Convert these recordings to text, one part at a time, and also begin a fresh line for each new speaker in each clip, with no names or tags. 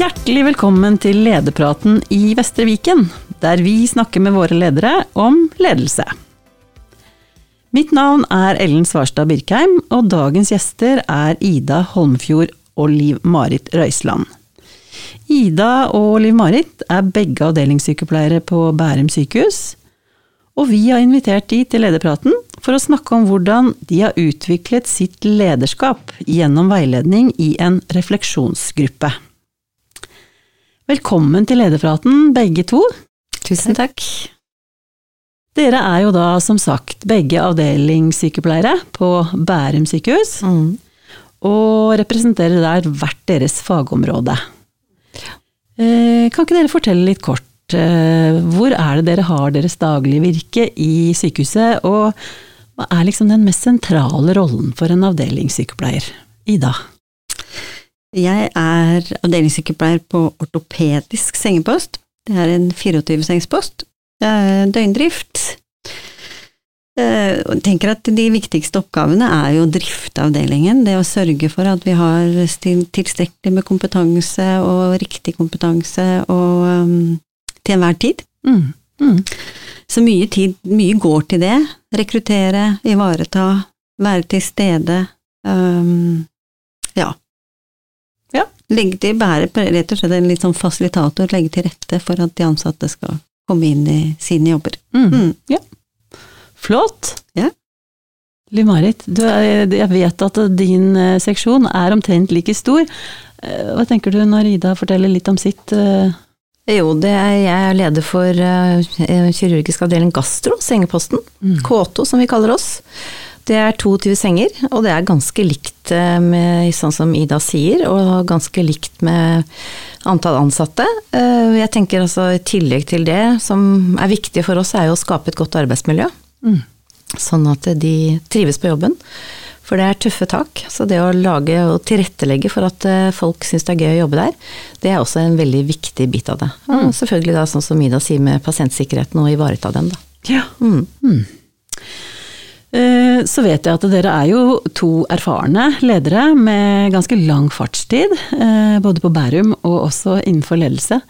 Hjertelig velkommen til lederpraten i Vestre Viken, der vi snakker med våre ledere om ledelse. Mitt navn er Ellen Svarstad Birkheim, og dagens gjester er Ida Holmfjord og Liv-Marit Røiseland. Ida og Liv-Marit er begge avdelingssykepleiere på Bærum sykehus, og vi har invitert de til lederpraten for å snakke om hvordan de har utviklet sitt lederskap gjennom veiledning i en refleksjonsgruppe. Velkommen til lederpraten, begge to.
Tusen takk.
Dere er jo da som sagt begge avdelingssykepleiere på Bærum sykehus,
Mm.
og representerer der hvert deres fagområde. Eh, Kan ikke dere fortelle litt kort, eh, hvor er det dere har deres daglige virke i sykehuset, og hva er liksom den mest sentrale rollen for en avdelingssykepleier? Ida?
Jeg er avdelingssykepleier på ortopedisk sengepost. Det er en 24-sengspost. Døgndrift. Eh, jeg tenker at De viktigste oppgavene er jo å drifte avdelingen. Det å sørge for at vi har tilstrekkelig med kompetanse og riktig kompetanse og, um, til enhver tid.
Mm. Mm.
Så mye tid, mye går til det. Rekruttere, ivareta, være til stede. Um, ja. Legge til, bære rett og slett en litt sånn fasilitator, legge til rette for at de ansatte skal komme inn i sine jobber.
Mm.
Mm.
Ja. Flott.
Ja.
Liv-Marit, jeg vet at din eh, seksjon er omtrent like stor. Eh, Hva tenker du når Ida forteller litt om sitt eh,
Jo, det er, jeg er leder for kirurgisk avdeling gastro, sengeposten.
Mm.
K2 som vi kaller oss. Det er 22 senger, og det er ganske likt eh, med sånn som Ida sier, og ganske likt med antall ansatte. Eh, Jeg tenker altså i tillegg til det, som er viktig for oss, er jo å skape et godt arbeidsmiljø.
Mm.
Sånn at de trives på jobben. For det er tøffe tak. Så det å lage og tilrettelegge for at eh, folk syns det er gøy å jobbe der, det er også en veldig viktig bit av det. Og selvfølgelig da sånn som Ida sier med pasientsikkerheten, og ivareta den, da.
Ja.
Mm.
Eh, Så vet jeg at dere er jo to erfarne ledere med ganske lang fartstid, eh, både på Bærum og også innenfor ledelse.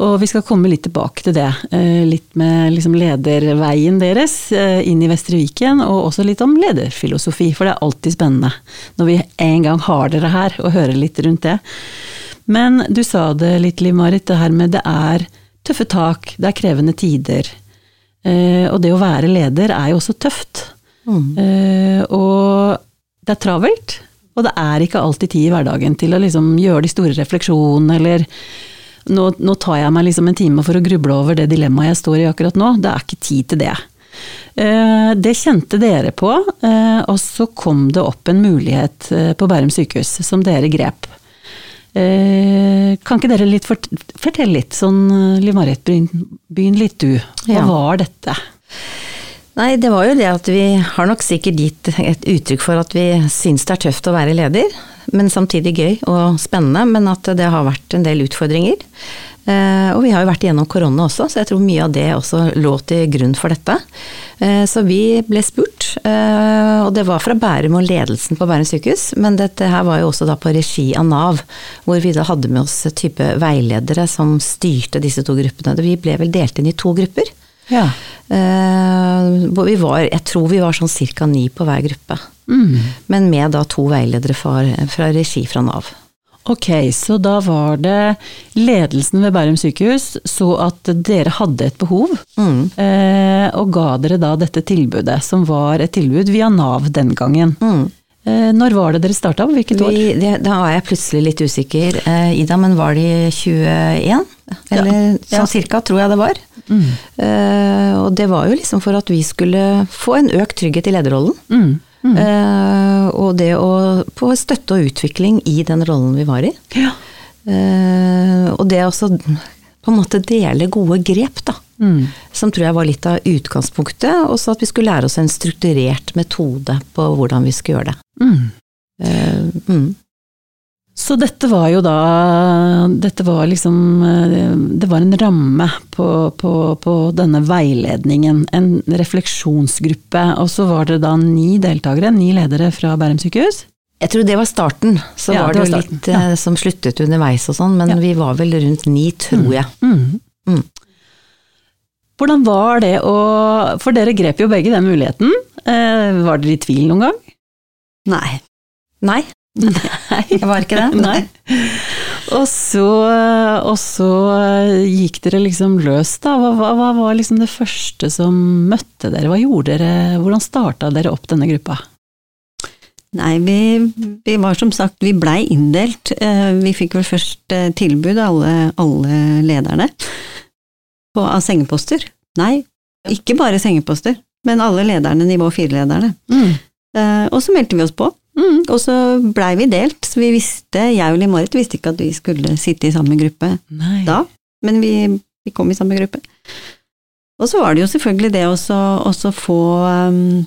Og vi skal komme litt tilbake til det, eh, litt med liksom lederveien deres inn i Vestre Viken, og også litt om lederfilosofi, for det er alltid spennende når vi en gang har dere her, og hører litt rundt det. Men du sa det litt, Liv Marit, det her med det er tøffe tak, det er krevende tider. Og det å være leder er jo også tøft.
Mm.
Eh, og det er travelt, og det er ikke alltid tid i hverdagen til å liksom gjøre de store refleksjonene, eller nå, nå tar jeg meg liksom en time for å gruble over det dilemmaet jeg står i akkurat nå. Det er ikke tid til det. Uh, det kjente dere på, uh, og så kom det opp en mulighet på Bærum sykehus som dere grep. Kan ikke dere litt fort fortelle litt, sånn Liv Marit, begynn begynn litt du. Hva
Ja.
var dette?
Nei, det var jo det at vi har nok sikkert gitt et uttrykk for at vi syns det er tøft å være leder, men samtidig gøy og spennende, men at det har vært en del utfordringer. Eh, og vi har jo vært igjennom korona også, så jeg tror mye av det også lå til grunn for dette. Eh, så vi ble spurt, eh, og det var fra Bærum og ledelsen på Bærum sykehus, men dette her var jo også da på regi av Nav, hvor vi da hadde med oss type veiledere som styrte disse to gruppene. Vi ble vel delt inn i to grupper.
Ja.
Eh, vi var, jeg tror vi var sånn ca. ni på hver gruppe.
Mm.
Men med da to veiledere fra, fra regi fra Nav.
Ok, så da var det ledelsen ved Bærum sykehus så at dere hadde et behov,
Mm.
eh, og ga dere da dette tilbudet, som var et tilbud via Nav den gangen.
Mm.
Eh, når var det dere starta, hvilket år?
Vi, det, da er jeg plutselig litt usikker, eh, Ida, men var det i 21? Eller
Ja.
sånn cirka, tror jeg det var.
Mm.
Eh, og det var jo liksom for at vi skulle få en økt trygghet i lederrollen.
Mm. Mm.
Eh, og det å få støtte og utvikling i den rollen vi var i.
Ja.
Eh, og det også på en måte dele gode grep, da.
Mm.
Som tror jeg var litt av utgangspunktet, og så at vi skulle lære oss en strukturert metode på hvordan vi skulle gjøre det.
Mm.
Uh, mm.
Så dette var jo da Dette var liksom eh, Det var en ramme på, på, på denne veiledningen. En refleksjonsgruppe. Og så var det da ni deltakere, ni ledere fra Bærum sykehus.
Jeg tror det var starten. Så
Ja,
var
det
det,
var
litt ja. som sluttet underveis og sånn, men
Ja.
vi var vel rundt ni, tror jeg.
Mm.
Mm.
Hvordan var det å For dere grep jo begge den muligheten. Eh, var dere i tvil noen gang?
Nei.
Nei,
Nei.
jeg var ikke det.
Nei. Og så, og så gikk dere liksom løs, da. Hva, hva, hva var liksom det første som møtte dere? Hva gjorde dere? Hvordan starta dere opp denne gruppa?
Nei, vi, vi var som sagt, vi blei inndelt. Eh, Vi fikk vel først tilbud, alle, alle lederne, på, av sengeposter. Nei, ikke bare sengeposter, men alle lederne, nivå fire-lederne.
Mm.
Eh, Og så meldte vi oss på,
Mm.
og så blei vi delt. Så vi visste, jeg og Liv-Marit visste ikke at vi skulle sitte i samme gruppe
Nei.
da, men vi, vi kom i samme gruppe. Og så var det jo selvfølgelig det også få um,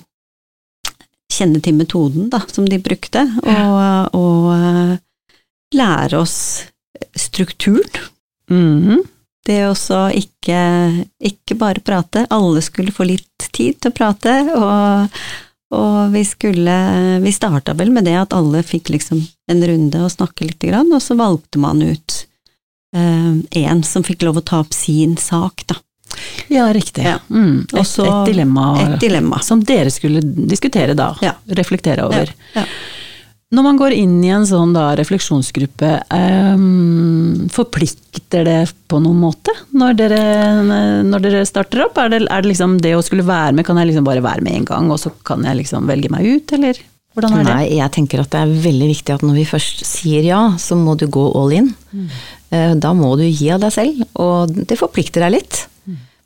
kjenne til metoden da, som de brukte, og, og uh, lære oss strukturen.
Mhm.
Det også ikke, ikke bare prate, alle skulle få litt tid til å prate, og, og vi skulle Vi starta vel med det at alle fikk liksom en runde og snakke lite grann, og så valgte man ut én som fikk lov å ta opp sin sak, da.
Ja, riktig.
Ja.
Mm. Et,
Også,
et dilemma
Et dilemma.
som dere skulle diskutere da,
Ja.
reflektere over.
Ja.
Når man går inn i en sånn da refleksjonsgruppe, ehm, forplikter det på noen måte når dere, når dere starter opp? Er det, er det liksom det å skulle være med, kan jeg liksom bare være med en gang, og så kan jeg liksom velge meg ut, eller hvordan er det?
Nei, jeg tenker at det er veldig viktig at når vi først sier ja, så må du gå all in. Mm. Da må du gi av deg selv, og det forplikter deg litt.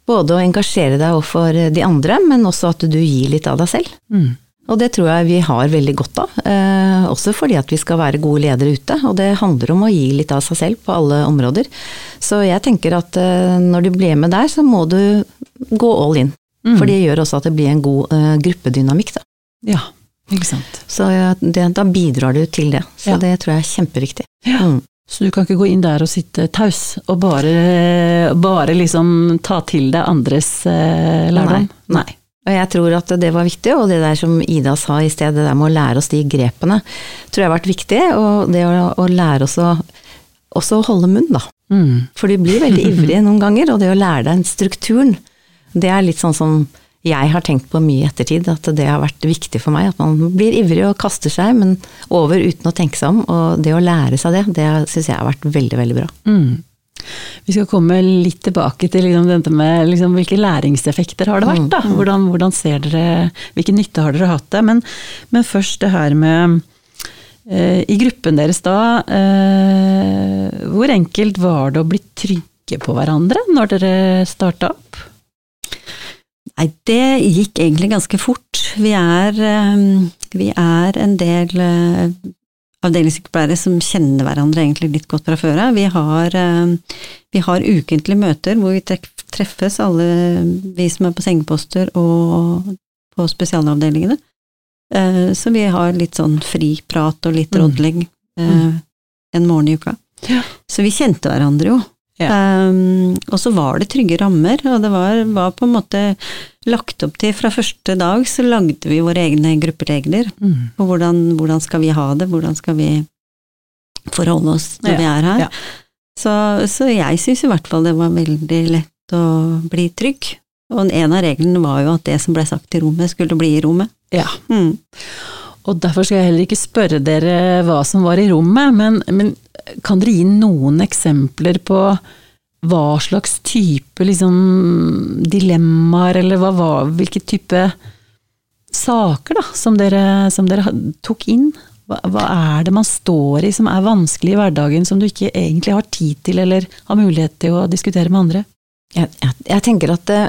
Både å engasjere deg overfor de andre, men også at du gir litt av deg selv.
Mm.
Og det tror jeg vi har veldig godt av, eh, også fordi at vi skal være gode ledere ute. Og det handler om å gi litt av seg selv på alle områder. Så jeg tenker at eh, når du blir med der, så må du gå all in.
Mm.
For det gjør også at det blir en god eh, gruppedynamikk, da.
Ja, ikke sant.
Så ja, det, da bidrar du til det. Så
Ja.
det tror jeg er kjempeviktig.
Ja.
Mm.
Så du kan ikke gå inn der og sitte taus, og bare, bare liksom ta til deg andres eh, lærdom?
Nei. Og jeg tror at det var viktig, og det der som Ida sa i sted, det der med å lære oss de grepene, tror jeg har vært viktig. Og det å, å lære oss å også holde munn, da.
Mm.
For du blir veldig ivrig noen ganger, og det å lære deg strukturen, det er litt sånn som jeg har tenkt på mye i ettertid, at det har vært viktig for meg. At man blir ivrig og kaster seg, men over uten å tenke seg om. Og det å lære seg det, det syns jeg har vært veldig, veldig bra.
Mm. Vi skal komme litt tilbake til liksom dette med liksom hvilke læringseffekter har det vært. da? Hvordan, hvordan ser dere, Hvilken nytte har dere hatt det? Men, men først det her med eh, I gruppen deres da, eh, hvor enkelt var det å bli trygge på hverandre når dere starta opp?
Nei, det gikk egentlig ganske fort. Vi er, eh, vi er en del eh, avdelingssykepleiere som kjenner hverandre egentlig litt godt fra før av. Vi, har, eh, vi har ukentlige møter hvor vi treffes, alle vi som er på sengeposter og på spesialavdelingene. Eh, Så vi har litt sånn fri prat og litt
Mm.
rådlegg eh, en morgen i uka.
Ja.
Så vi kjente hverandre jo. Um, og så var det trygge rammer, og det var, var på en måte lagt opp til fra første dag så lagde vi våre egne grupperegler
Mm.
på hvordan, hvordan skal vi ha det, hvordan skal vi forholde oss når
Ja,
vi er her.
ja.
Så, så jeg syns i hvert fall det var veldig lett å bli trygg. Og en av reglene var jo at det som ble sagt i rommet, skulle bli i rommet.
Ja.
Mm.
Og derfor skal jeg heller ikke spørre dere hva som var i rommet, men, men kan dere gi noen eksempler på hva slags type liksom, dilemmaer, eller hva var, hvilke type saker da, som dere, som dere tok inn? Hva, hva er det man står i som er vanskelig i hverdagen, som du ikke egentlig har tid til eller har mulighet til å diskutere med andre?
Jeg, jeg, jeg tenker at det,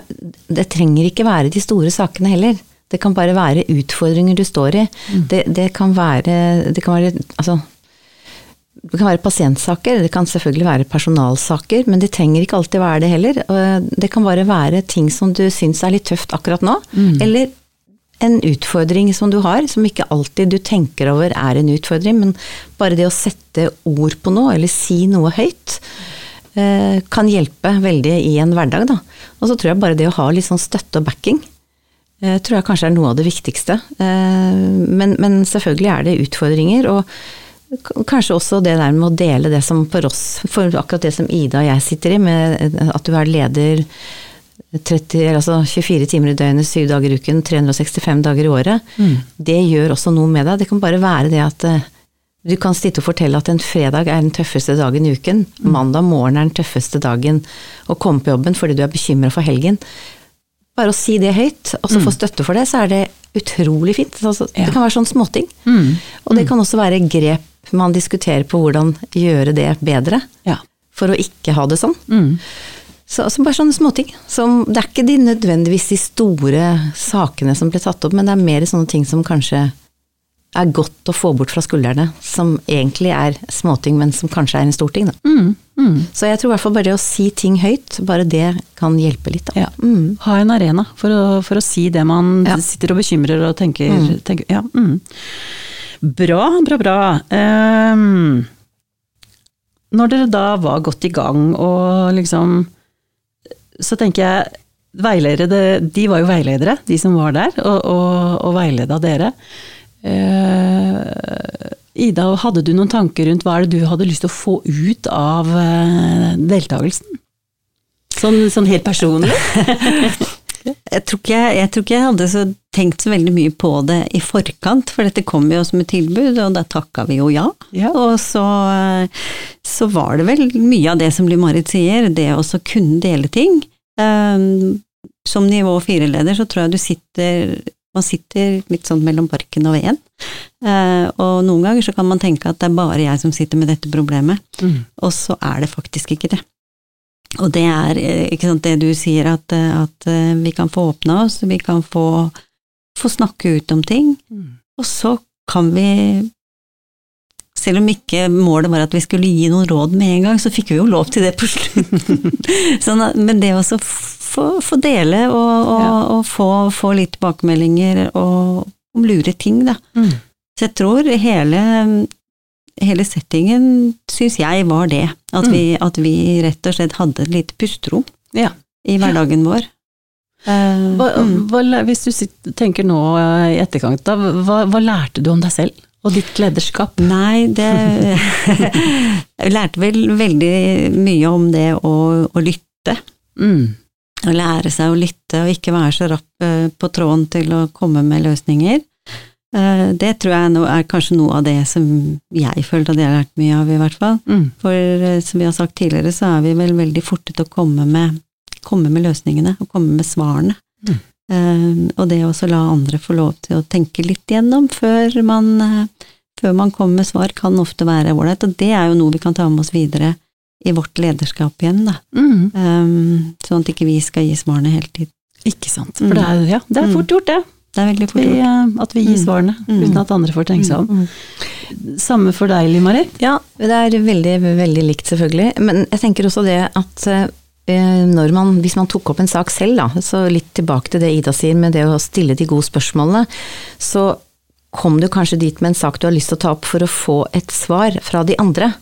det trenger ikke være de store sakene heller. Det kan bare være utfordringer du står i. Det, det kan være, det kan være altså, det kan være pasientsaker, det kan selvfølgelig være personalsaker, men det trenger ikke alltid være det heller. Det kan bare være ting som du syns er litt tøft akkurat nå, eller en utfordring som du har, som ikke alltid du tenker over er en utfordring, men bare det å sette ord på noe, eller si noe høyt, eh, kan hjelpe veldig i en hverdag, da. Og så tror jeg bare det å ha litt sånn støtte og backing, tror jeg kanskje er noe av det viktigste. Eh, Men, men selvfølgelig er det utfordringer, og kanskje også det der med å dele det som for oss, for akkurat det som Ida og jeg sitter i, med at du er leder 30, altså 24 timer i døgnet, 7 dager i uken, 365 dager i året, det gjør også noe med deg. Det kan bare være det at eh, du kan sitte og fortelle at en fredag er den tøffeste dagen i uken, mandag morgen er den tøffeste dagen å komme på jobben fordi du er bekymra for helgen. Bare å si det høyt, og så få støtte for det, så er det utrolig fint. Altså,
Ja.
Det kan være sånn småting.
Mm.
Og det kan også være grep man diskuterer på hvordan gjøre det bedre,
Ja.
for å ikke ha det sånn.
Mm.
Så, så bare sånne småting. Som, det er ikke de nødvendigvis de store sakene som ble tatt opp, men det er mer sånne ting som kanskje er godt å få bort fra skuldrene. Som egentlig er småting, men som kanskje er en stor ting. Da.
Mm. Mm.
Så jeg tror i hvert fall bare det å si ting høyt, bare det kan hjelpe litt. Da.
Ja.
Mm.
Ha en arena for å, for å si det man
Ja.
sitter og bekymrer og tenker.
Mm.
tenker ja. Bra, bra, bra. Um, når dere da var godt i gang og liksom Så tenker jeg veiledere, de var jo veiledere, de som var der, og, og, og veileda dere. Uh, Ida, hadde du noen tanker rundt hva er det du hadde lyst til å få ut av uh, deltakelsen? Sånn, sånn helt personlig?
Jeg tror, ikke, jeg- tror ikke jeg hadde så tenkt så veldig mye på det i forkant, for dette kom jo som et tilbud, og da takka vi jo ja.
Ja.
Og så, så var det vel mye av det som Liv-Marit sier, det å så kunne dele ting. Um, som nivå fire-leder så tror jeg du sitter man sitter litt sånn mellom barken og veden. Eh, og noen ganger så kan man tenke at det er bare jeg som sitter med dette problemet,
Mm.
og så er det faktisk ikke det. Og det er eh, ikke sant, det du sier, at, eh, at eh, vi kan få åpna oss, vi kan få, få snakke ut om ting,
Mm.
og så kan vi selv om ikke målet var at vi skulle gi noen råd med en gang, så fikk vi jo lov til det på slutten. sånn men det også få, få dele og, og,
Ja.
og få, få litt tilbakemeldinger og om lure ting, da.
Mm.
Så jeg tror hele, hele settingen syns jeg var det. At,
Mm.
vi, at vi rett og slett hadde et lite pusterom
Ja.
i hverdagen vår. Eh,
Hva,
mm.
hva, hvis du sitter, tenker nå eh, i etterkant, da, hva, hva lærte du om deg selv og ditt lederskap?
Nei, det Jeg lærte vel veldig mye om det å, å lytte.
Mm.
Å lære seg å lytte og ikke være så rapp eh, på tråden til å komme med løsninger. Eh, Det tror jeg er kanskje noe av det som jeg føler at jeg har lært mye av, i hvert fall.
Mm.
For eh, som vi har sagt tidligere, så er vi vel veldig forte til å komme med, komme med løsningene, og komme med svarene.
Mm.
Eh, og det også la andre få lov til å tenke litt gjennom før man, før man kommer med svar, kan ofte være ålreit. Og det er jo noe vi kan ta med oss videre i vårt lederskap igjen, da.
Mm.
Eh, sånn at ikke vi skal gi svarene hele tiden.
Ikke sant. For det er, ja, det er
Mm.
fort gjort, det.
Det er veldig fort gjort.
eh, at vi gir
Mm.
svarene
Mm.
uten at andre får tenke seg om. Samme for deg, Liv-Marit.
Ja, det er veldig, veldig likt selvfølgelig. Men jeg tenker også det at eh, når man, hvis man tok opp en sak selv, da, så litt tilbake til det Ida sier med det å stille de gode spørsmålene, så kom du kanskje dit med en sak du har lyst til å ta opp for å få et svar fra de andre.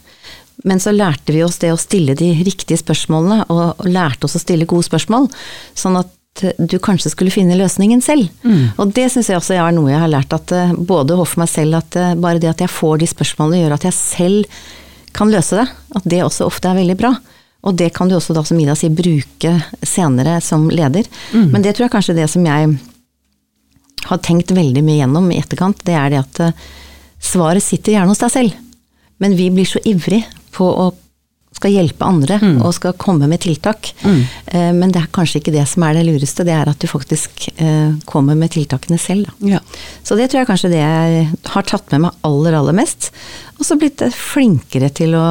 Men så lærte vi oss det å stille de riktige spørsmålene, og, og lærte oss å stille gode spørsmål, sånn at du kanskje skulle finne løsningen selv.
Mm.
Og det syns jeg også er noe jeg har lært, at eh, både overfor meg selv, at eh, bare det at jeg får de spørsmålene gjør at jeg selv kan løse det, at det også ofte er veldig bra. Og det kan du også da, som Ida sier, bruke senere som leder.
Mm.
Men det tror jeg kanskje det som jeg har tenkt veldig mye gjennom i etterkant, det er det at eh, svaret sitter gjerne hos deg selv. Men vi blir så ivrig på å skal hjelpe andre
Mm.
og skal komme med tiltak.
Mm.
Eh, Men det er kanskje ikke det som er det lureste, det er at du faktisk eh, kommer med tiltakene selv.
Ja.
Så det tror jeg kanskje det jeg har tatt med meg aller, aller mest. Og så blitt eh, flinkere til å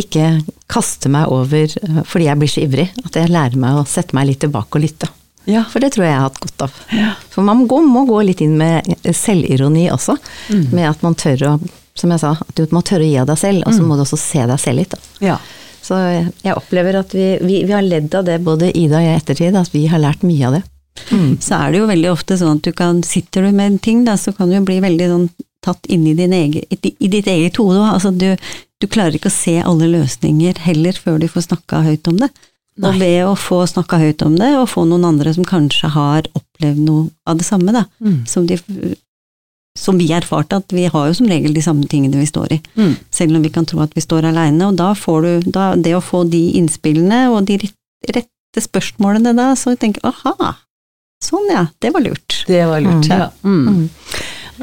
ikke kaste meg over fordi jeg blir så ivrig. At jeg lærer meg å sette meg litt tilbake og lytte.
Ja.
For det tror jeg jeg har hatt godt av.
Ja.
For man må gå, må gå litt inn med selvironi også.
Mm.
Med at man tør å, som jeg sa, at du må tørre å gi av deg selv, og så
Mm.
må du også se deg selv litt. Da.
ja.
Så jeg opplever at vi, vi, vi har ledd av det, både Ida og jeg i ettertid, at vi har lært mye av det.
Så er det jo veldig ofte sånn at du kan, sitter du med en ting, da, så kan du jo bli veldig sånn tatt inn i, din egen, i ditt eget hode. Altså, du, du klarer ikke å se alle løsninger heller før du får snakka høyt om det. Og ved å få snakka høyt om det, og få noen andre som kanskje har opplevd noe av det samme, da.
Mm.
Som, de, som vi erfarte, at vi har jo som regel de samme tingene vi står i.
Mm.
Selv om vi kan tro at vi står aleine, og da får du da, Det å få de innspillene og de rette spørsmålene da, så tenker jeg aha, sånn ja, det var lurt.
Det var lurt.
Mm.
Ja. Mm.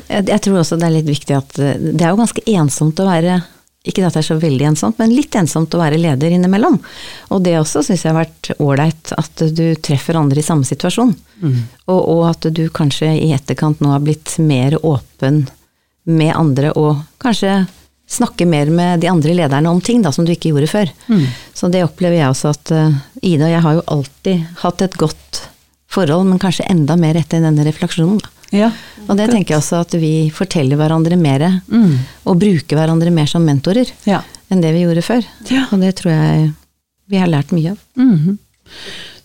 Jeg, jeg tror også det er litt viktig at eh, det er jo ganske ensomt å være ikke at det er så veldig ensomt, men litt ensomt å være leder innimellom. Og det også syns jeg har vært ålreit, at du treffer andre i samme situasjon.
Mm.
Og, og at du kanskje i etterkant nå har blitt mer åpen med andre, og kanskje snakke mer med de andre lederne om ting da, som du ikke gjorde før.
Mm.
Så det opplever jeg også at eh, Ida og jeg har jo alltid hatt et godt forhold, men kanskje enda mer etter denne refleksjonen. Da.
Ja.
Og det tenker jeg også at vi forteller hverandre mer,
Mm.
og bruker hverandre mer som mentorer
Ja.
enn det vi gjorde før.
Ja.
Og det tror jeg vi har lært mye av.
Mhm.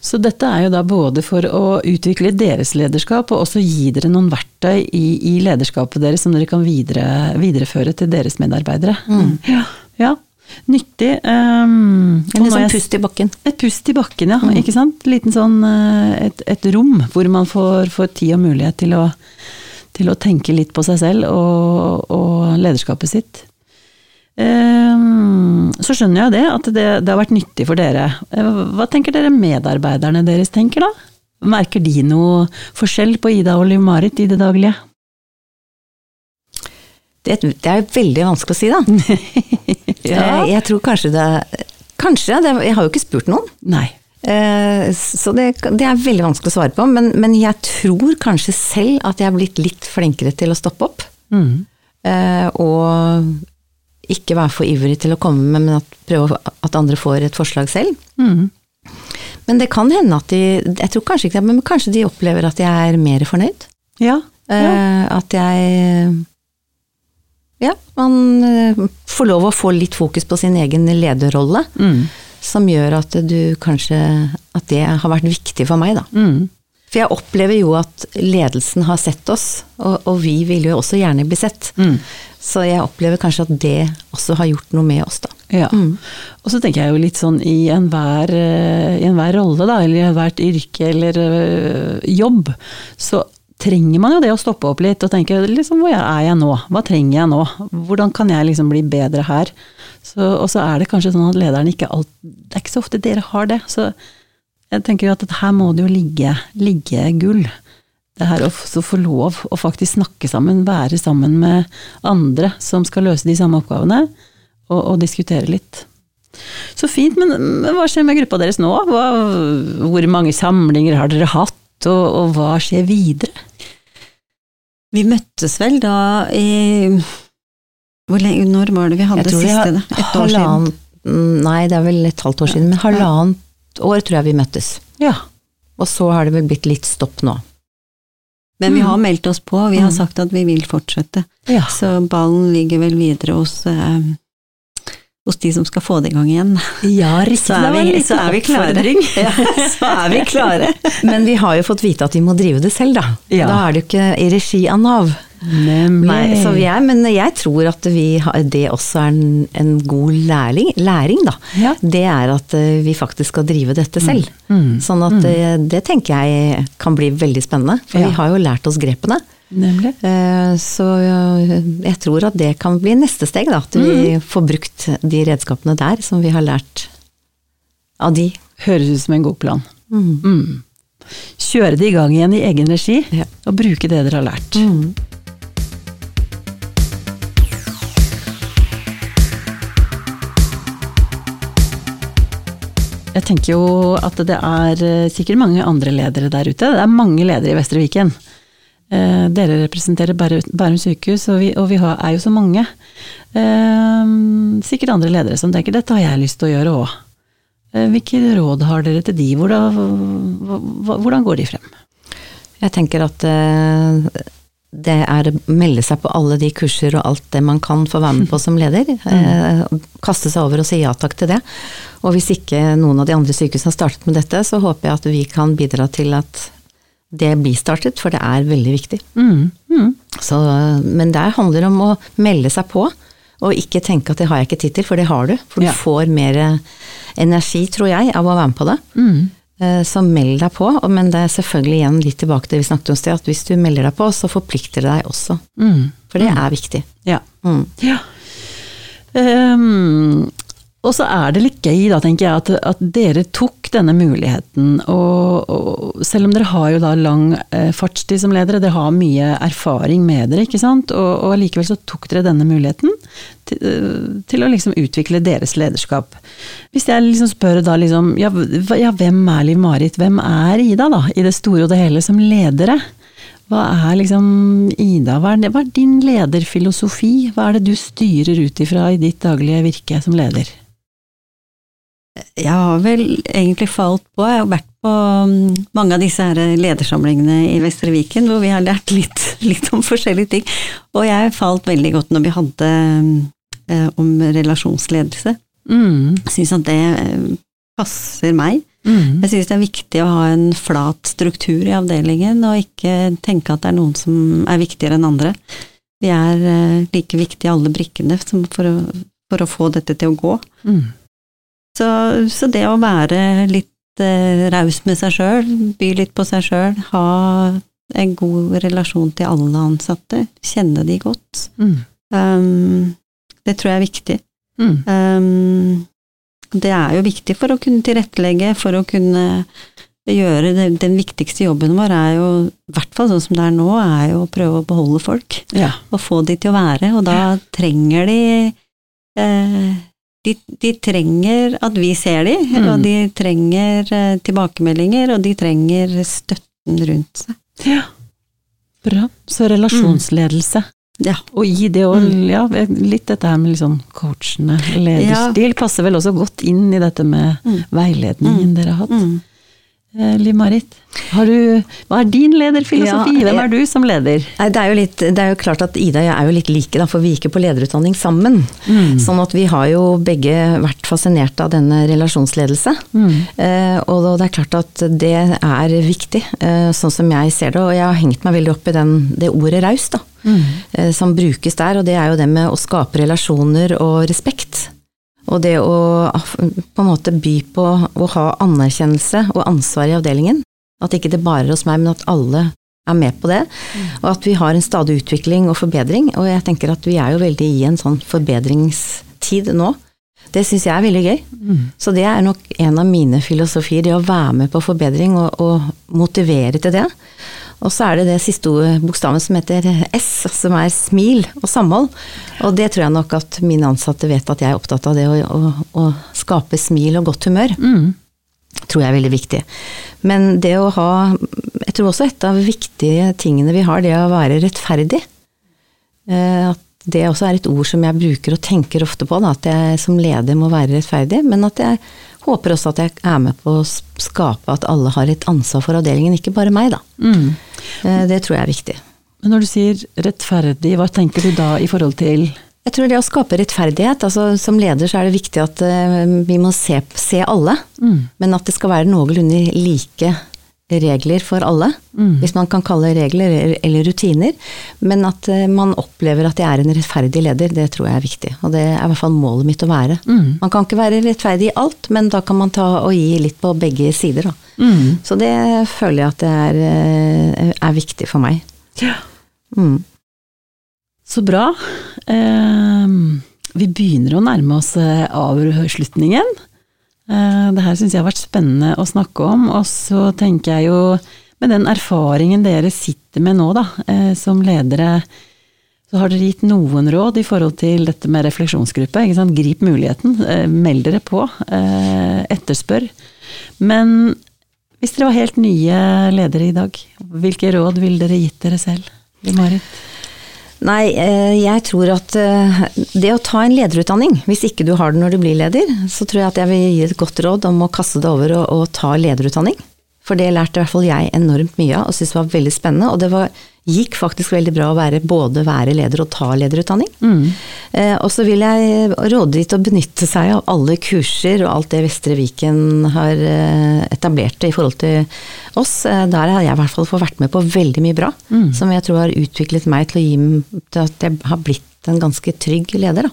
Så dette er jo da både for å utvikle deres lederskap, og også gi dere noen verktøy i, i lederskapet deres som dere kan videre, videreføre til deres medarbeidere. Ja. ja. Nyttig. Um,
En sånn pust i bakken.
Et pust i bakken, ja. Ikke sant? Liten sånn, eh, et, et rom hvor man får, får tid og mulighet til å, til å tenke litt på seg selv og, og lederskapet sitt. Um, Så skjønner jeg det, at det, det har vært nyttig for dere. Eh, Hva tenker dere medarbeiderne deres tenker, da? Merker de noe forskjell på Ida og Liv Marit i det daglige?
Det, det er jo veldig vanskelig å si, da.
Ja.
Jeg, jeg tror kanskje det Kanskje, det, jeg har jo ikke spurt noen.
Nei.
Eh, Så det, det er veldig vanskelig å svare på, men, men jeg tror kanskje selv at jeg er blitt litt flinkere til å stoppe opp.
Mm.
Eh, Og ikke være for ivrig til å komme med, men at, prøve at andre får et forslag selv.
Mm.
Men det kan hende at de Jeg tror kanskje ikke det, men kanskje de opplever at jeg er mer fornøyd.
Ja.
ja. At jeg Ja, man eh, får lov å få litt fokus på sin egen lederrolle,
Mm.
som gjør at du kanskje At det har vært viktig for meg, da.
Mm.
For jeg opplever jo at ledelsen har sett oss, og, og vi vil jo også gjerne bli sett.
Mm.
Så jeg opplever kanskje at det også har gjort noe med oss, da.
Ja. Og så tenker jeg jo litt sånn i enhver, eh, i enhver rolle, da, eller i ethvert yrke eller øh, jobb, så trenger man jo det å stoppe opp litt og tenke liksom hvor er jeg nå, hva trenger jeg nå, hvordan kan jeg liksom bli bedre her? Så, og så er det kanskje sånn at lederen ikke alt, det er ikke så ofte dere har det, så jeg tenker jo at her må det jo ligge, ligge gull. Det her å få lov å faktisk snakke sammen, være sammen med andre som skal løse de samme oppgavene, og, og diskutere litt. Så fint, men, men hva skjer med gruppa deres nå? Hva, hvor mange samlinger har dere hatt, og, og hva skjer videre?
Vi møttes vel da i hvor lenge, Når var det vi hadde
vi
siste?
har
da? Et år siden?
Nei, det er vel et halvt år siden, men halvannet år tror jeg vi møttes.
Ja.
Og så har det vel blitt litt stopp nå.
Men vi
Mm.
har meldt oss på, vi har
Mm.
sagt at vi vil fortsette.
ja.
Så ballen ligger vel videre hos, eh, hos de som skal få det i gang igjen.
Ja, riktig.
Så er
Det
vi, så er vi klare. Ja, så er vi klare.
Men vi har jo fått vite at vi må drive det selv, da.
Ja.
Da er det jo ikke i regi av Nav. Nei, så vi er, men jeg tror at vi har, det også er en, en god læring, læring, da.
Ja.
Det er at eh, vi faktisk skal drive dette selv.
Mm.
Sånn at eh, det tenker jeg kan bli veldig spennende. For vi har jo lært oss grepene.
Nemlig.
Eh, Så eh, jeg tror at det kan bli neste steg, da. At vi får brukt de redskapene der som vi har lært av de.
Høres ut som en god plan.
Mm.
Mm. Kjøre det i gang igjen i egen regi,
Ja.
og bruke det dere har lært.
Mm.
Jeg tenker jo at det er eh, sikkert mange andre ledere der ute. Det er mange ledere i Vestre Viken. Eh, Dere representerer Bærum sykehus, og vi, og vi har, er jo så mange. Eh, Sikkert andre ledere som tenker dette har jeg lyst til å gjøre òg. Hvilke råd har dere til de? Hvordan, hvordan går de frem?
Jeg tenker at eh, det er å melde seg på alle de kurser og alt det man kan få være med på som leder. Eh, kaste seg over og si ja takk til det. Og hvis ikke noen av de andre sykehusene har startet med dette, så håper jeg at vi kan bidra til at det blir startet, for det er veldig viktig.
Mm, mm,
Så, men det handler om å melde seg på, og ikke tenke at det har jeg ikke tid til, for det har du. For du
Ja.
får mer energi, tror jeg, av å være med på det.
mm.
Eh, Så meld deg på, men det er selvfølgelig igjen litt tilbake til det vi snakket om sted, at hvis du melder deg på, så forplikter det deg også.
Mm.
For det er viktig.
Ja.
Mm.
Ja. Ehm, og så er det litt gøy, da, tenker jeg, at, at dere tok denne muligheten. Og, og selv om dere har jo da lang eh, fartstid som ledere, dere har mye erfaring med dere, ikke sant. Og, og allikevel så tok dere denne muligheten til, eh, til å liksom utvikle deres lederskap. Hvis jeg liksom spør da liksom, ja, ja hvem er Liv Marit, hvem er Ida da, i det store og det hele som ledere? Hva er liksom Ida, hva er, hva er din lederfilosofi? Hva er det du styrer ut ifra i ditt daglige virke som leder?
Jeg har vel egentlig falt på, jeg har vært på mm, mange av disse her ledersamlingene i Vestre Viken, hvor vi har lært litt, litt om forskjellige ting. Og jeg falt veldig godt når vi hadde eh, om relasjonsledelse.
Mm,
syns at det eh, passer meg.
mm,
Jeg syns det er viktig å ha en flat struktur i avdelingen, og ikke tenke at det er noen som er viktigere enn andre. Vi er eh, like viktige alle brikkene for, å, for å få dette til å gå.
mm,
Så, så det å være litt eh, raus med seg sjøl, by litt på seg sjøl, ha en god relasjon til alle ansatte, kjenne de godt,
mm,
um, det tror jeg er viktig.
mm,
Um, det er jo viktig for å kunne tilrettelegge, for å kunne gjøre det, Den viktigste jobben vår er jo, i hvert fall sånn som det er nå, er jo å prøve å beholde folk.
ja.
Og få de til å være, og da trenger de eh, de, de trenger at vi ser dem,
Mm.
og de trenger eh, tilbakemeldinger, og de trenger støtten rundt seg.
ja. Bra. Så relasjonsledelse.
Ja.
Og gi det òg, ja, litt dette her med sånn coachende lederstil passer vel også godt inn i dette med
Mm.
veiledningen dere har hatt. Eh, Liv Marit, har du, hva er din lederfilosofi?
Ja,
Hvem er du som leder?
Det er, litt, det er jo klart at Ida og jeg er jo litt like, da, for vi gikk jo på lederutdanning sammen.
Mm.
Sånn at vi har jo begge vært fascinert av denne relasjonsledelse.
Mm.
Eh, og det er klart at det er viktig, eh, sånn som jeg ser det. Og jeg har hengt meg veldig opp i den, det ordet raus, da.
Mm.
eh, som brukes der, og det er jo det med å skape relasjoner og respekt. Og det å på en måte by på å ha anerkjennelse og ansvar i avdelingen. At ikke det bare er hos meg, men at alle er med på det. Og at vi har en stadig utvikling og forbedring. Og jeg tenker at vi er jo veldig i en sånn forbedringstid nå. Det syns jeg er veldig gøy.
Mm.
Så det er nok en av mine filosofier, det å være med på forbedring og, og motivere til det. Og så er det det siste bokstaven som heter S, som er smil og samhold. Og det tror jeg nok at mine ansatte vet at jeg er opptatt av det å, å, å skape smil og godt humør.
Mm.
Tror jeg er veldig viktig. Men det å ha Jeg tror også et av viktige tingene vi har, det å være rettferdig. Eh, At det også er et ord som jeg bruker og tenker ofte på, da, at jeg som leder må være rettferdig. Men at jeg håper også at jeg er med på å skape at alle har et ansvar for avdelingen, ikke bare meg, da.
Mm.
Eh, Det tror jeg er viktig.
Men når du sier rettferdig, hva tenker du da i forhold til
Jeg tror det å skape rettferdighet, altså som leder så er det viktig at eh, vi må se, se alle,
mm.
men at det skal være noenlunde like regler for alle,
Mm.
hvis man kan kalle regler eller- rutiner. Men at eh, man opplever at jeg er en rettferdig leder, det tror jeg er viktig. Og det er i hvert fall målet mitt å være.
Mm.
Man kan ikke være rettferdig i alt, men da kan man ta og gi litt på begge sider, da.
Mm.
Så det føler jeg at det er, eh, er viktig for meg.
Ja.
Mm.
Så bra. Um, vi begynner å nærme oss eh, avslutningen. Eh, det her syns jeg har vært spennende å snakke om. Og så tenker jeg jo, med den erfaringen dere sitter med nå, da, eh, som ledere, så har dere gitt noen råd i forhold til dette med refleksjonsgruppe. Ikke sant? Grip muligheten, eh, meld dere på, etterspør. Men hvis dere var helt nye ledere i dag, hvilke råd ville dere gitt dere selv? Marit?
Nei, eh, jeg tror at eh, det å ta en lederutdanning, hvis ikke du har det når du blir leder, så tror jeg at jeg vil gi et godt råd om å kaste det over og, og ta lederutdanning. For det lærte i hvert fall jeg enormt mye av og syntes var veldig spennende. Og det var, gikk faktisk veldig bra å være, både være leder og ta lederutdanning.
Mm.
Eh, og så vil jeg råde de til å benytte seg av alle kurser og alt det Vestre Viken har eh, etablert i forhold til oss. Eh, der har jeg i hvert fall fått vært med på veldig mye bra,
Mm.
som jeg tror har utviklet meg til gi til at jeg har blitt en ganske trygg leder. Da.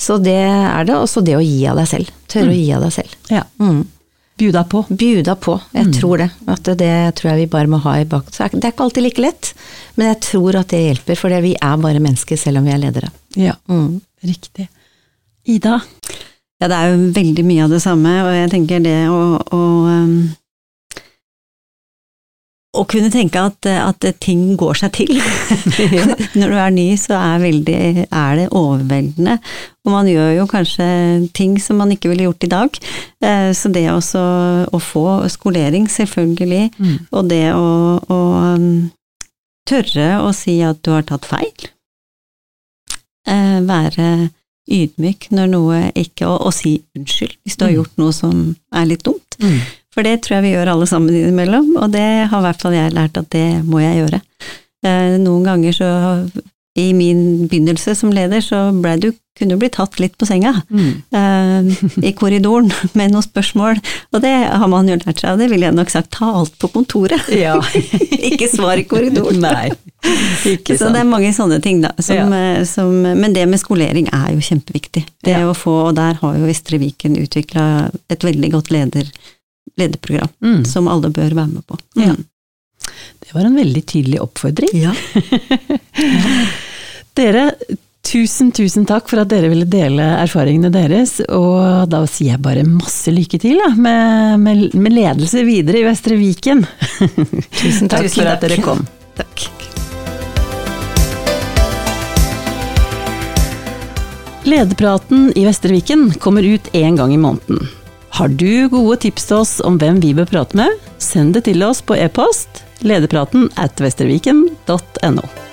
Så det er det, og så det å gi av deg selv. Tørre å gi av deg selv.
Ja.
Mm.
Bjuda på.
Bjuda på, jeg
Mm.
tror det. At det tror jeg vi bare må ha i bak. Så Det er ikke alltid like lett, men jeg tror at det hjelper, for vi er bare mennesker selv om vi er ledere.
Ja,
Mm.
riktig. Ida?
Ja, det er jo veldig mye av det samme, og jeg tenker det å, å å kunne tenke at, at ting går seg til. Når du er ny, så er, veldig, er det overveldende. Og man gjør jo kanskje ting som man ikke ville gjort i dag. Eh, Så det også å få skolering, selvfølgelig,
Mm.
og det å, å um, tørre å si at du har tatt feil. Eh, Være ydmyk når noe ikke Og, og si unnskyld hvis du har
Mm.
gjort noe som er litt dumt.
Mm.
For det tror jeg vi gjør alle sammen innimellom, og det har i hvert fall jeg lært at det må jeg gjøre. Eh, Noen ganger så, i min begynnelse som leder, så ble du, kunne du bli tatt litt på senga
Mm.
eh, i korridoren med noen spørsmål, og det har man jo lært seg, og det ville jeg nok sagt, ta alt på kontoret.
Ja.
ikke svar i korridoren.
Nei, ikke
Så det er mange sånne ting, da. Som, ja. som, men det med skolering er jo kjempeviktig. Det
Ja.
å få, og der har jo Vestre Viken utvikla et veldig godt leder, lederprogram,
Mm.
som alle bør være med på.
Ja. Det var en veldig tydelig oppfordring.
Ja.
Dere, tusen, tusen takk for at dere ville dele erfaringene deres, og da sier jeg bare masse lykke til da, med, med, med ledelse videre i Vestre Viken.
Tusen takk.
Takk for at dere kom.
Takk.
Lederpraten i Vestre Viken kommer ut én gang i måneden. Har du gode tips til oss om hvem vi bør prate med, send det til oss på e-post lederpraten at vestreviken.no.